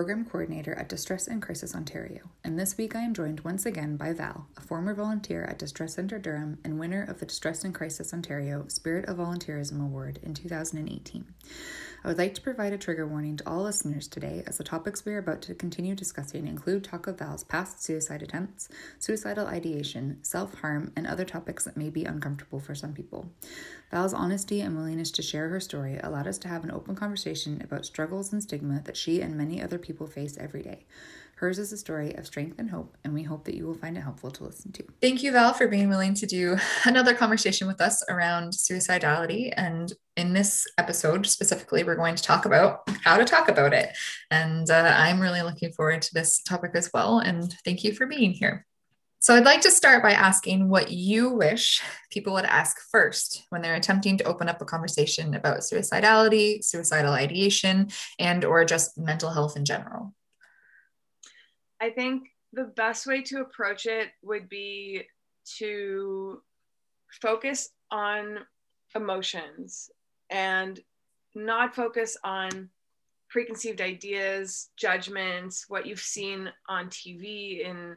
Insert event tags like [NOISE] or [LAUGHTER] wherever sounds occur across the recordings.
Program Coordinator at Distress and Crisis Ontario, and this week I am joined once again by Val, a former volunteer at Distress Centre Durham and winner of the Distress and Crisis Ontario Spirit of Volunteerism Award in 2018. I would like to provide a trigger warning to all listeners today as the topics we are about to continue discussing include talk of Val's past suicide attempts, suicidal ideation, self harm, and other topics that may be uncomfortable for some people. Val's honesty and willingness to share her story allowed us to have an open conversation about struggles and stigma that she and many other people face every day. Hers is a story of strength and hope, and we hope that you will find it helpful to listen to. Thank you, Val, for being willing to do [LAUGHS] another conversation with us around suicidality. And in this episode specifically, we're going to talk about how to talk about it. And uh, I'm really looking forward to this topic as well. And thank you for being here. So, I'd like to start by asking what you wish people would ask first when they're attempting to open up a conversation about suicidality, suicidal ideation, and or just mental health in general. I think the best way to approach it would be to focus on emotions and not focus on preconceived ideas, judgments, what you've seen on TV in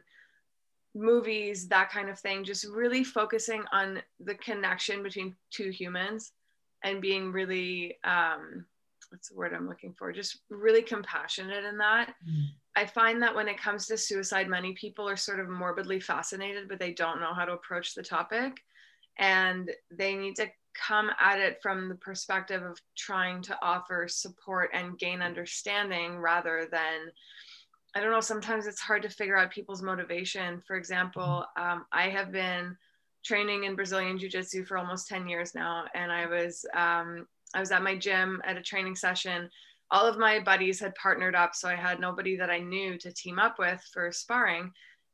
movies, that kind of thing. Just really focusing on the connection between two humans and being really, um, what's the word I'm looking for? Just really compassionate in that. Mm. I find that when it comes to suicide, many people are sort of morbidly fascinated, but they don't know how to approach the topic. And they need to come at it from the perspective of trying to offer support and gain understanding rather than, I don't know, sometimes it's hard to figure out people's motivation. For example, um, I have been training in Brazilian Jiu Jitsu for almost 10 years now. And I was, um, I was at my gym at a training session all of my buddies had partnered up so i had nobody that i knew to team up with for sparring.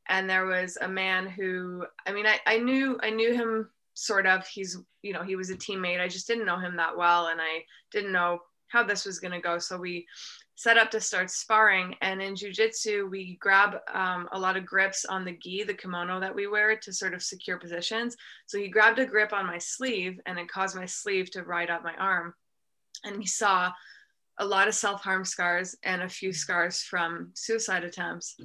And there was a man who i mean i, I knew i knew him sort of he's you know he was a teammate. I just didn't know him that well and i didn't know how this was going to go. So we set up to start sparring and in jiu-jitsu we grab um, a lot of grips on the gi the kimono that we wear to sort of secure positions. So he grabbed a grip on my sleeve and it caused my sleeve to ride up my arm. And he saw a lot of self harm scars and a few scars from suicide attempts.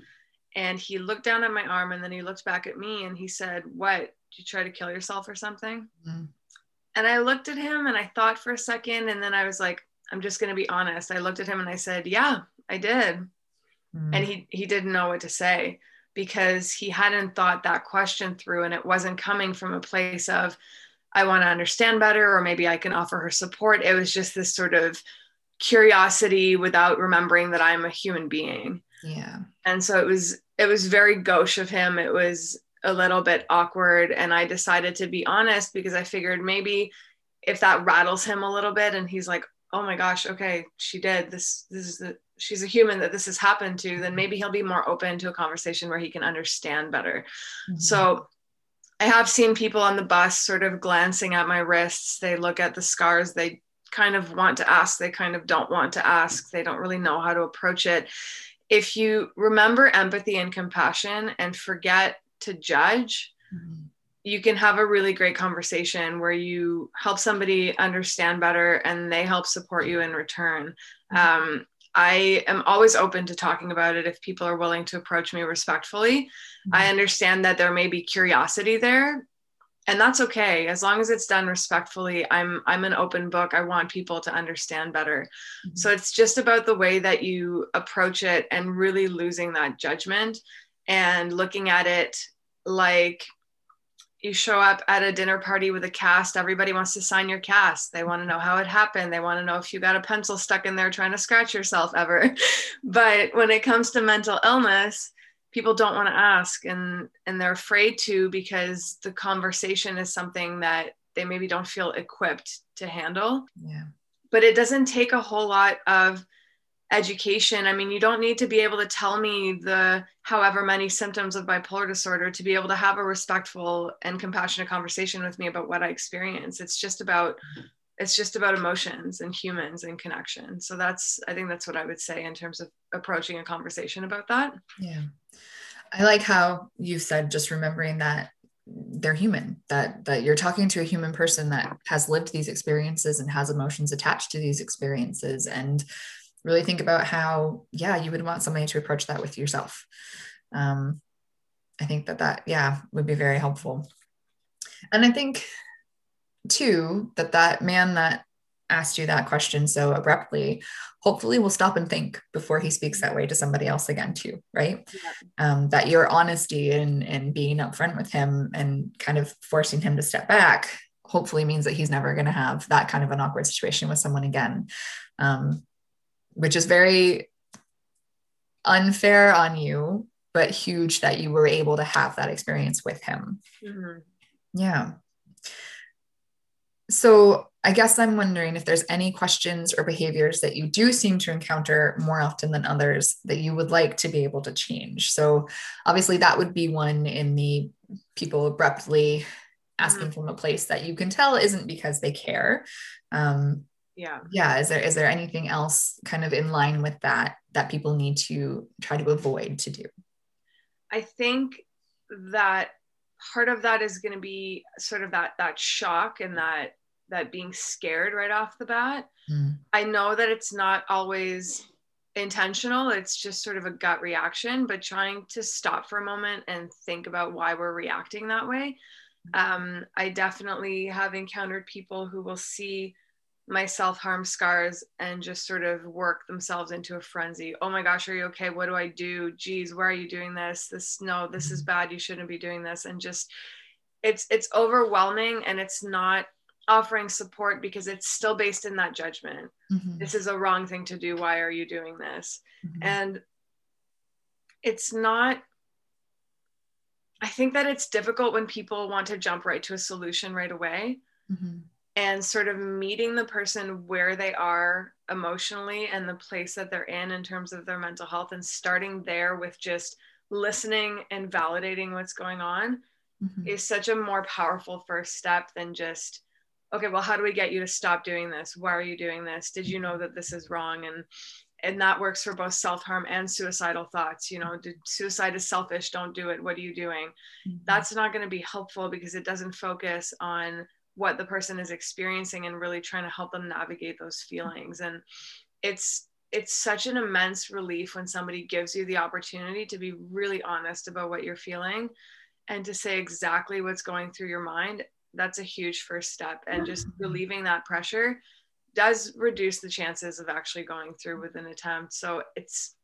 And he looked down at my arm and then he looked back at me and he said, What? Did you try to kill yourself or something? Mm. And I looked at him and I thought for a second. And then I was like, I'm just going to be honest. I looked at him and I said, Yeah, I did. Mm. And he, he didn't know what to say because he hadn't thought that question through and it wasn't coming from a place of, I want to understand better or maybe I can offer her support. It was just this sort of, curiosity without remembering that I'm a human being. Yeah. And so it was it was very gauche of him. It was a little bit awkward and I decided to be honest because I figured maybe if that rattles him a little bit and he's like, "Oh my gosh, okay, she did. This this is the she's a human that this has happened to." Then maybe he'll be more open to a conversation where he can understand better. Mm-hmm. So I have seen people on the bus sort of glancing at my wrists. They look at the scars. They kind of want to ask, they kind of don't want to ask, they don't really know how to approach it. If you remember empathy and compassion and forget to judge, mm-hmm. you can have a really great conversation where you help somebody understand better and they help support you in return. Mm-hmm. Um, I am always open to talking about it if people are willing to approach me respectfully. Mm-hmm. I understand that there may be curiosity there, and that's okay as long as it's done respectfully. I'm I'm an open book. I want people to understand better. Mm-hmm. So it's just about the way that you approach it and really losing that judgment and looking at it like you show up at a dinner party with a cast everybody wants to sign your cast they want to know how it happened they want to know if you got a pencil stuck in there trying to scratch yourself ever [LAUGHS] but when it comes to mental illness people don't want to ask and and they're afraid to because the conversation is something that they maybe don't feel equipped to handle. Yeah. But it doesn't take a whole lot of education. I mean you don't need to be able to tell me the however many symptoms of bipolar disorder to be able to have a respectful and compassionate conversation with me about what i experience. It's just about it's just about emotions and humans and connection. So that's i think that's what i would say in terms of approaching a conversation about that. Yeah. I like how you said just remembering that they're human that that you're talking to a human person that has lived these experiences and has emotions attached to these experiences and really think about how yeah you would want somebody to approach that with yourself. Um, i think that that yeah would be very helpful. And i think too that that man that asked you that question so abruptly hopefully will stop and think before he speaks that way to somebody else again too right yeah. um, that your honesty and and being upfront with him and kind of forcing him to step back hopefully means that he's never going to have that kind of an awkward situation with someone again um, which is very unfair on you, but huge that you were able to have that experience with him. Mm-hmm. Yeah. So I guess I'm wondering if there's any questions or behaviors that you do seem to encounter more often than others that you would like to be able to change. So obviously that would be one in the people abruptly asking mm-hmm. from a place that you can tell isn't because they care. Um, yeah yeah is there is there anything else kind of in line with that that people need to try to avoid to do i think that part of that is going to be sort of that that shock and that that being scared right off the bat mm. i know that it's not always intentional it's just sort of a gut reaction but trying to stop for a moment and think about why we're reacting that way um, i definitely have encountered people who will see my self harm scars and just sort of work themselves into a frenzy. Oh my gosh, are you okay? What do I do? Geez, why are you doing this? This no, this is mm-hmm. bad. You shouldn't be doing this. And just it's it's overwhelming and it's not offering support because it's still based in that judgment. Mm-hmm. This is a wrong thing to do. Why are you doing this? Mm-hmm. And it's not I think that it's difficult when people want to jump right to a solution right away. Mm-hmm and sort of meeting the person where they are emotionally and the place that they're in in terms of their mental health and starting there with just listening and validating what's going on mm-hmm. is such a more powerful first step than just okay well how do we get you to stop doing this why are you doing this did you know that this is wrong and and that works for both self-harm and suicidal thoughts you know suicide is selfish don't do it what are you doing mm-hmm. that's not going to be helpful because it doesn't focus on what the person is experiencing and really trying to help them navigate those feelings and it's it's such an immense relief when somebody gives you the opportunity to be really honest about what you're feeling and to say exactly what's going through your mind that's a huge first step and just mm-hmm. relieving that pressure does reduce the chances of actually going through with an attempt so it's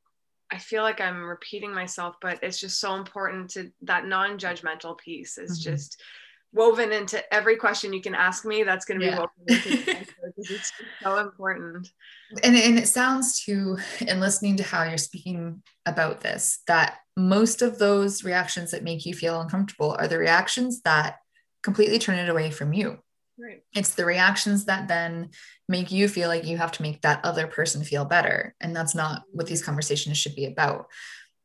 i feel like i'm repeating myself but it's just so important to that non-judgmental piece is mm-hmm. just woven into every question you can ask me that's going to be yeah. woven into answer it's so important. And, and it sounds to in listening to how you're speaking about this that most of those reactions that make you feel uncomfortable are the reactions that completely turn it away from you. Right. It's the reactions that then make you feel like you have to make that other person feel better and that's not what these conversations should be about.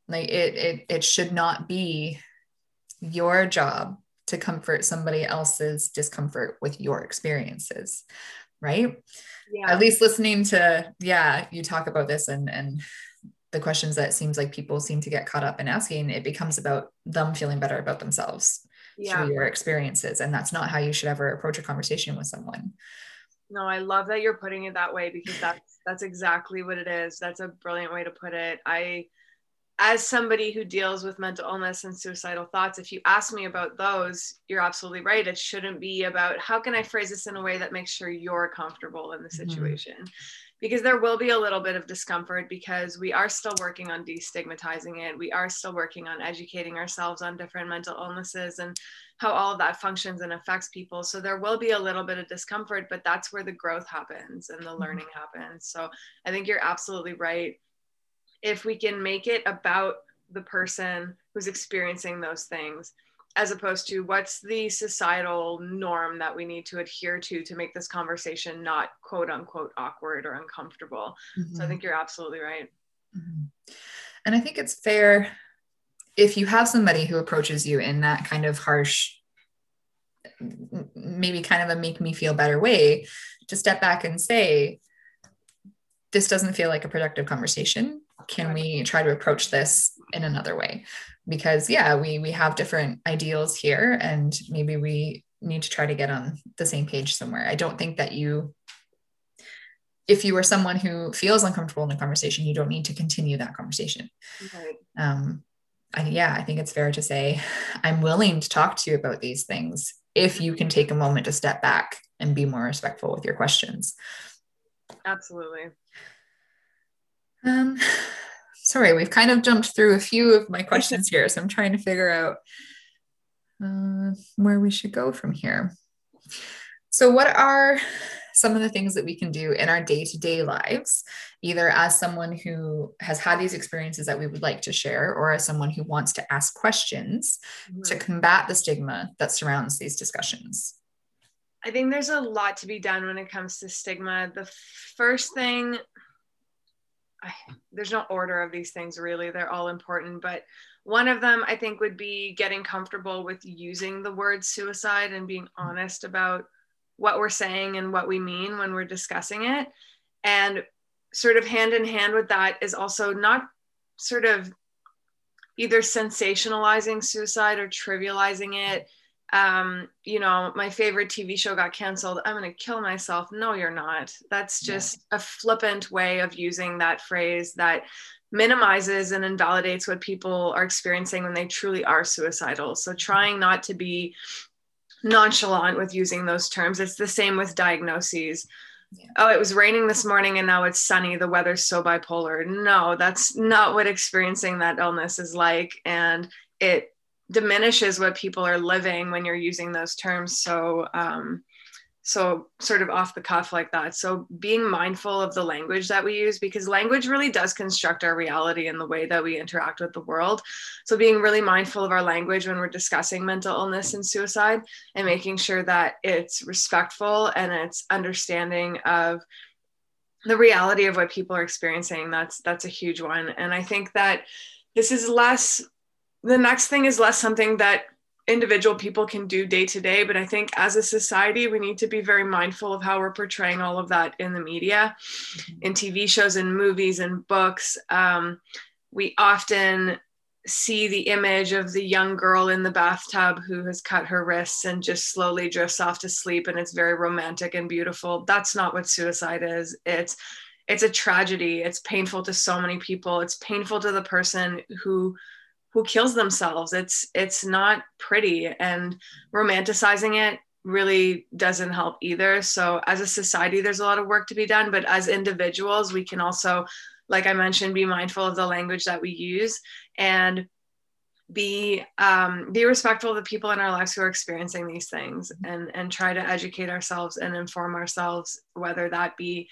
Like it it, it should not be your job to comfort somebody else's discomfort with your experiences right yeah. at least listening to yeah you talk about this and and the questions that seems like people seem to get caught up in asking it becomes about them feeling better about themselves yeah. through your experiences and that's not how you should ever approach a conversation with someone No, I love that you're putting it that way because that's that's exactly what it is. That's a brilliant way to put it. I as somebody who deals with mental illness and suicidal thoughts, if you ask me about those, you're absolutely right. It shouldn't be about how can I phrase this in a way that makes sure you're comfortable in the mm-hmm. situation. Mm-hmm. Because there will be a little bit of discomfort because we are still working on destigmatizing it. We are still working on educating ourselves on different mental illnesses and how all of that functions and affects people. So there will be a little bit of discomfort, but that's where the growth happens and the mm-hmm. learning happens. So I think you're absolutely right if we can make it about the person who's experiencing those things as opposed to what's the societal norm that we need to adhere to to make this conversation not quote unquote awkward or uncomfortable mm-hmm. so i mm-hmm. think you're absolutely right mm-hmm. and i think it's fair if you have somebody who approaches you in that kind of harsh maybe kind of a make me feel better way to step back and say this doesn't feel like a productive conversation can we try to approach this in another way? Because yeah we we have different ideals here and maybe we need to try to get on the same page somewhere. I don't think that you if you are someone who feels uncomfortable in a conversation you don't need to continue that conversation. Right. um I, yeah i think it's fair to say i'm willing to talk to you about these things if you can take a moment to step back and be more respectful with your questions. Absolutely um, [SIGHS] sorry, we've kind of jumped through a few of my questions here, so I'm trying to figure out uh, where we should go from here. So, what are some of the things that we can do in our day to day lives, either as someone who has had these experiences that we would like to share, or as someone who wants to ask questions mm-hmm. to combat the stigma that surrounds these discussions? I think there's a lot to be done when it comes to stigma. The first thing I, there's no order of these things really. They're all important. But one of them i think would be getting comfortable with using the word suicide and being mm-hmm. honest about what we're saying and what we mean when we're discussing it. And sort of hand in hand with that is also not sort of either sensationalizing suicide or trivializing it um, you know, my favorite TV show got canceled. I'm going to kill myself. No, you're not. That's just yeah. a flippant way of using that phrase that minimizes and invalidates what people are experiencing when they truly are suicidal. So trying not to be nonchalant with using those terms. It's the same with diagnoses. Yeah. Oh, it was raining this morning and now it's sunny. The weather's so bipolar. No, that's not what experiencing that illness is like. And it diminishes what people are living when you're using those terms so um, so sort of off the cuff like that. So being mindful of the language that we use because language really does construct our reality and the way that we interact with the world. So being really mindful of our language when we're discussing mental illness and suicide and making sure that it's respectful and it's understanding of the reality of what people are experiencing that's that's a huge one. And i think that this is less the next thing is less something that individual people can do day to day but i think as a society we need to be very mindful of how we're portraying all of that in the media mm-hmm. in tv shows and movies and books. Um, we often see the image of the young girl in the bathtub who has cut her wrists and just slowly drifts off to sleep and it's very romantic and beautiful. That's not what suicide is. It's it's a tragedy. It's painful to so many people. It's painful to the person who who kills themselves. It's it's not pretty and romanticizing it really doesn't help either. So as a society there's a lot of work to be done but as individuals we can also like i mentioned be mindful of the language that we use and be um, be respectful of the people in our lives who are experiencing these things and and try to educate ourselves and inform ourselves whether that be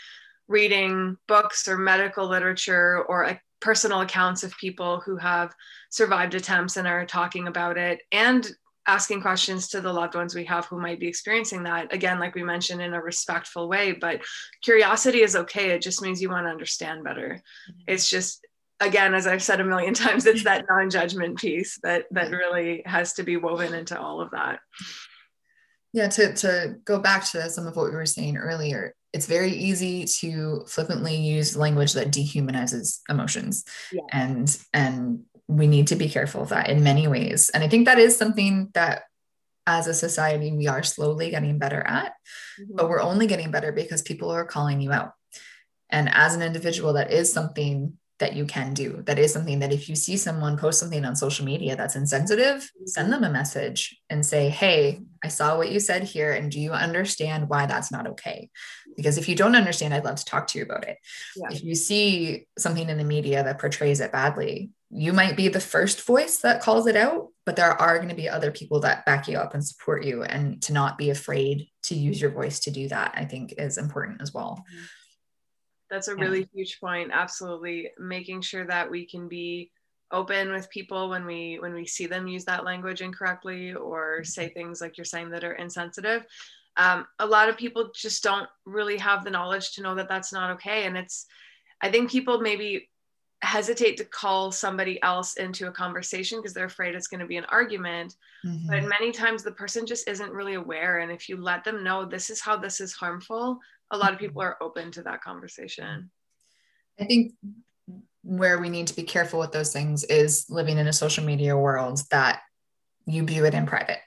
reading books or medical literature or a personal accounts of people who have survived attempts and are talking about it and asking questions to the loved ones we have who might be experiencing that. Again like we mentioned in a respectful way but curiosity is okay. It just means you want to understand better. Mm-hmm. it's just again as i've said a million [LAUGHS] times it's that [LAUGHS] non-judgment piece that that really has to be woven into all of that. Yeah to to go back to some of what we were saying earlier it's very easy to flippantly use language that dehumanizes emotions yeah. and and we need to be careful of that in many ways and i think that is something that as a society we are slowly getting better at, mm-hmm. but we're only getting better because people are calling you out. And as an individual, that is something that you can do. That is something that if you see someone post something on social media that's insensitive, send them a message and say, Hey, I saw what you said here. And do you understand why that's not okay? Because if you don't understand, I'd love to talk to you about it. Yeah. If you see something in the media that portrays it badly, you might be the first voice that calls it out, but there are going to be other people that back you up and support you. And to not be afraid to use your voice to do that, I think is important as well. Mm-hmm that's a really huge point absolutely. Making sure that we can be open with people when we when we see them use that language incorrectly or mm-hmm. say things like you're saying that are insensitive. Um, a lot of people just don't really have the knowledge to know that that's not okay. And it's i think people maybe hesitate to call somebody else into a conversation because they're afraid it's going to be an argument. Mm-hmm. but many times the person just isn't really aware. And if you let them know this is how this is harmful a lot of people are open to that conversation. I think where we need to be careful with those things is living in a social media world that you view it in private.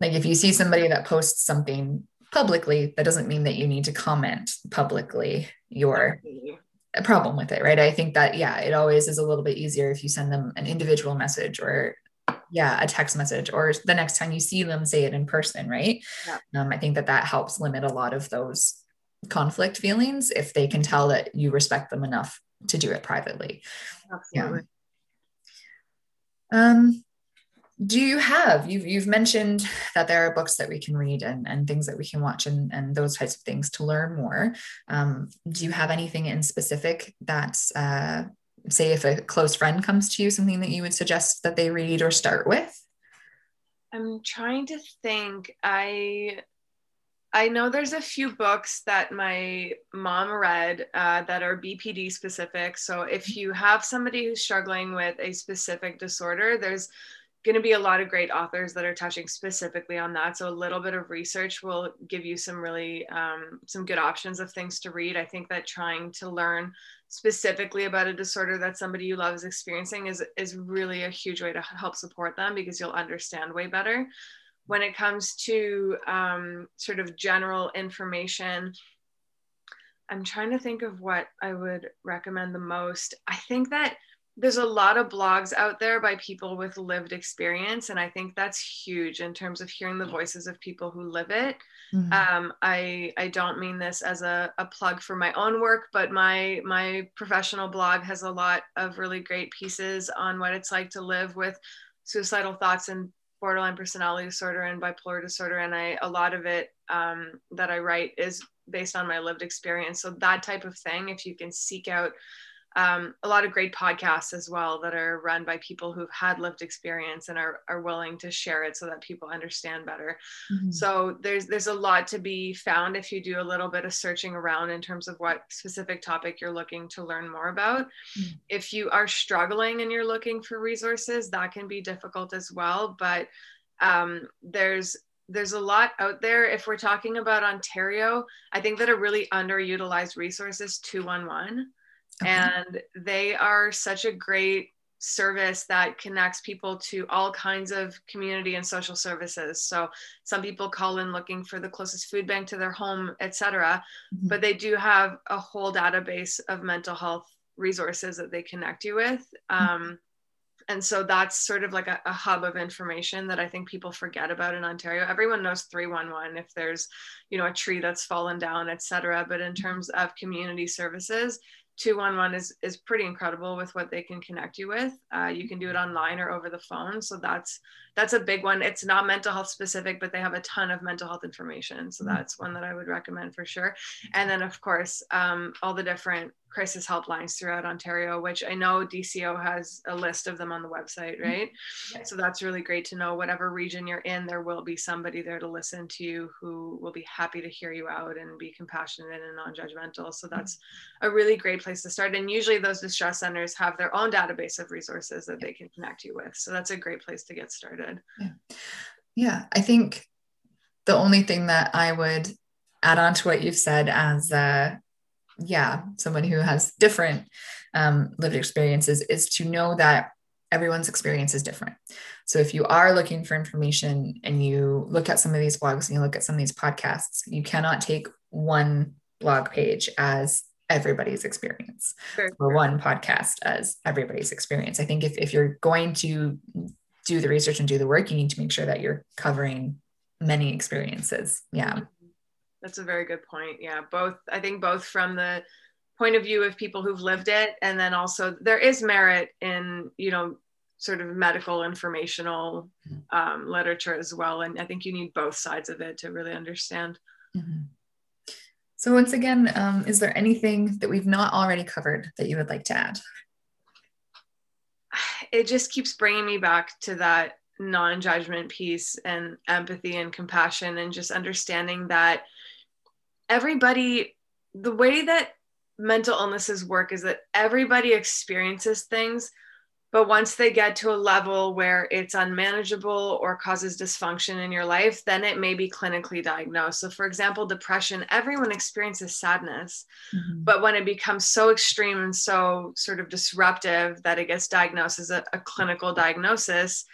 Like if you see somebody that posts something publicly, that doesn't mean that you need to comment publicly your a problem with it, right? I think that yeah, it always is a little bit easier if you send them an individual message or yeah, a text message or the next time you see them say it in person, right? Yeah. Um, I think that that helps limit a lot of those conflict feelings if they can tell that you respect them enough to do it privately. Absolutely. Yeah. Um, do you have you've you've mentioned that there are books that we can read and, and things that we can watch and, and those types of things to learn more um, do you have anything in specific that uh, say if a close friend comes to you something that you would suggest that they read or start with i'm trying to think i I know there's a few books that my mom read uh, that are BPD specific. So if you have somebody who's struggling with a specific disorder, there's going to be a lot of great authors that are touching specifically on that. So a little bit of research will give you some really um, some good options of things to read. I think that trying to learn specifically about a disorder that somebody you love is experiencing is is really a huge way to help support them because you'll understand way better when it comes to um, sort of general information, I'm trying to think of what I would recommend the most. I think that there's a lot of blogs out there by people with lived experience and i think that's huge in terms of hearing the voices of people who live it mm-hmm. um, I, I don't mean this as a, a plug for my own work but my my professional blog has a lot of really great pieces on what it's like to live with suicidal thoughts and borderline personality disorder and bipolar disorder and i a lot of it um, that i write is based on my lived experience. So that type of thing if you can seek out um, a lot of great podcasts as well that are run by people who've had lived experience and are, are willing to share it so that people understand better mm-hmm. so there's there's a lot to be found if you do a little bit of searching around in terms of what specific topic you're looking to learn more about mm-hmm. if you are struggling and you're looking for resources that can be difficult as well but um, there's there's a lot out there. If we're talking about Ontario, I think that a really underutilized resource is 211. Okay. And they are such a great service that connects people to all kinds of community and social services. So some people call in looking for the closest food bank to their home, etc. Mm-hmm. But they do have a whole database of mental health resources that they connect you with. Mm-hmm. Um, and so that's sort of like a, a, hub of information that I think people forget about in Ontario. Everyone knows 311 if there's, you know, a tree that's fallen down, etc. But in terms of community services, 211 is is pretty incredible with what they can connect you with. Uh, you can do it online or over the phone. So that's that's a big one. It's not mental health specific but they have a ton of mental health information. So mm-hmm. that's one that i would recommend for sure. And then of course um, all the different crisis helplines throughout Ontario, which I know DCO has a list of them on the website, mm-hmm. right? So that's really great to know. Whatever region you're in, there will be somebody there to listen to you who will be happy to hear you out and be compassionate and non judgmental. So mm-hmm. that's a really great place to start. And usually those distress centers have their own database of resources that they can connect you with. So that's a great place to get started. Yeah. Yeah. I think the only thing that I would add on to what you've said as uh, yeah someone who has different um, lived experiences is to know that everyone's experience is different. So if you are looking for information and you look at some of these blogs and you look at some of these podcasts, you cannot take one blog page as everybody's experience Very or one podcast as everybody's experience. I think if, if you're going to do the research and do the work, you need to make sure that you're covering many experiences. Yeah. That's a very good point. Yeah, both. I think both from the point of view of people who've lived it, and then also there is merit in you know sort of medical informational um, literature as well. And I think you need both sides of it to really understand. Mhm. So once again, um, is there anything that we've not already covered that you would like to add? [SIGHS] It just keeps bringing me back to that non-judgment piece and empathy and compassion and just understanding that everybody the way that mental illnesses work is that everybody experiences things but once they get to a level where it's unmanageable or causes dysfunction in your life then it may be clinically diagnosed. So for example depression everyone experiences sadness mm-hmm. but when it becomes so extreme and so sort of disruptive that it gets diagnosed as a, a clinical diagnosis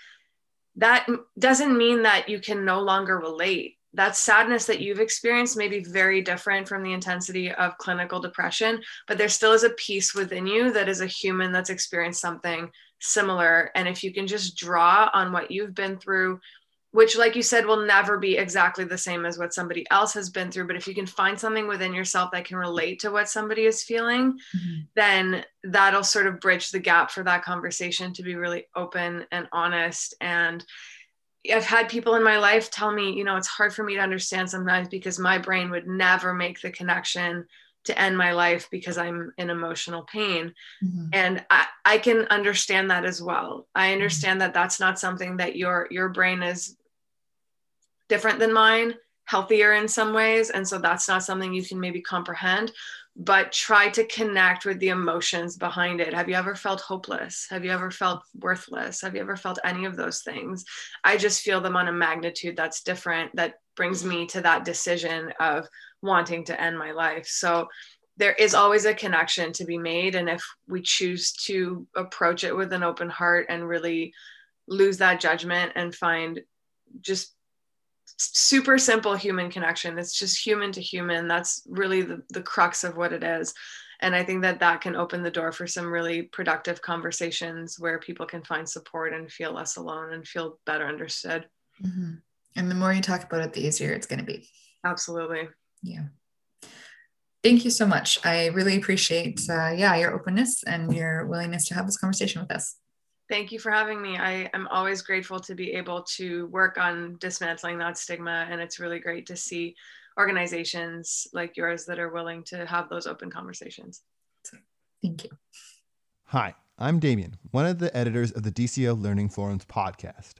that doesn't mean that you can no longer relate that sadness that you've experienced may be very different from the intensity of clinical depression but there still is a piece within you that is a human that's experienced something similar and if you can just draw on what you've been through which like you said will never be exactly the same as what somebody else has been through but if you can find something within yourself that can relate to what somebody is feeling Mhm. then that'll sort of bridge the gap for that conversation to be really open and honest and I've had people in my life tell me, you know, it's hard for me to understand sometimes because my brain would never make the connection to end my life because I'm in emotional pain. Mhm. And I, I can understand that as well. I understand that that's not something that your your brain is different than mine, healthier in some ways, and so that's not something you can maybe comprehend. But try to connect with the emotions behind it. Have you ever felt hopeless? Have you ever felt worthless? Have you ever felt any of those things? I just feel them on a magnitude that's different that brings me to that decision of wanting to end my life. So there is always a connection to be made. And if we choose to approach it with an open heart and really lose that judgment and find just super simple human connection, it's just human to human. That's really the, the crux of what it is. And I think that that can open the door for some really productive conversations where people can find support and feel less alone and feel better understood. Mhm. And the more you talk about it, the easier it's going to be. Absolutely. Yeah. Thank you so much. I really appreciate, uh, yeah, your openness and your willingness to have this conversation with us. Thank you for having me. I am always grateful to be able to work on dismantling that stigma. And it's really great to see organizations like yours that are willing to have those open conversations. Thank you. Hi, I'm Damien, one of the editors of the DCO Learning Forums podcast.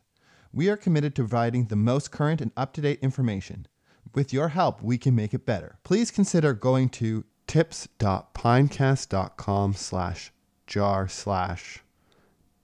We are committed to providing the most current and up to date information. With your help, we can make it better. Please consider going to tips.pinecast.com slash jar slash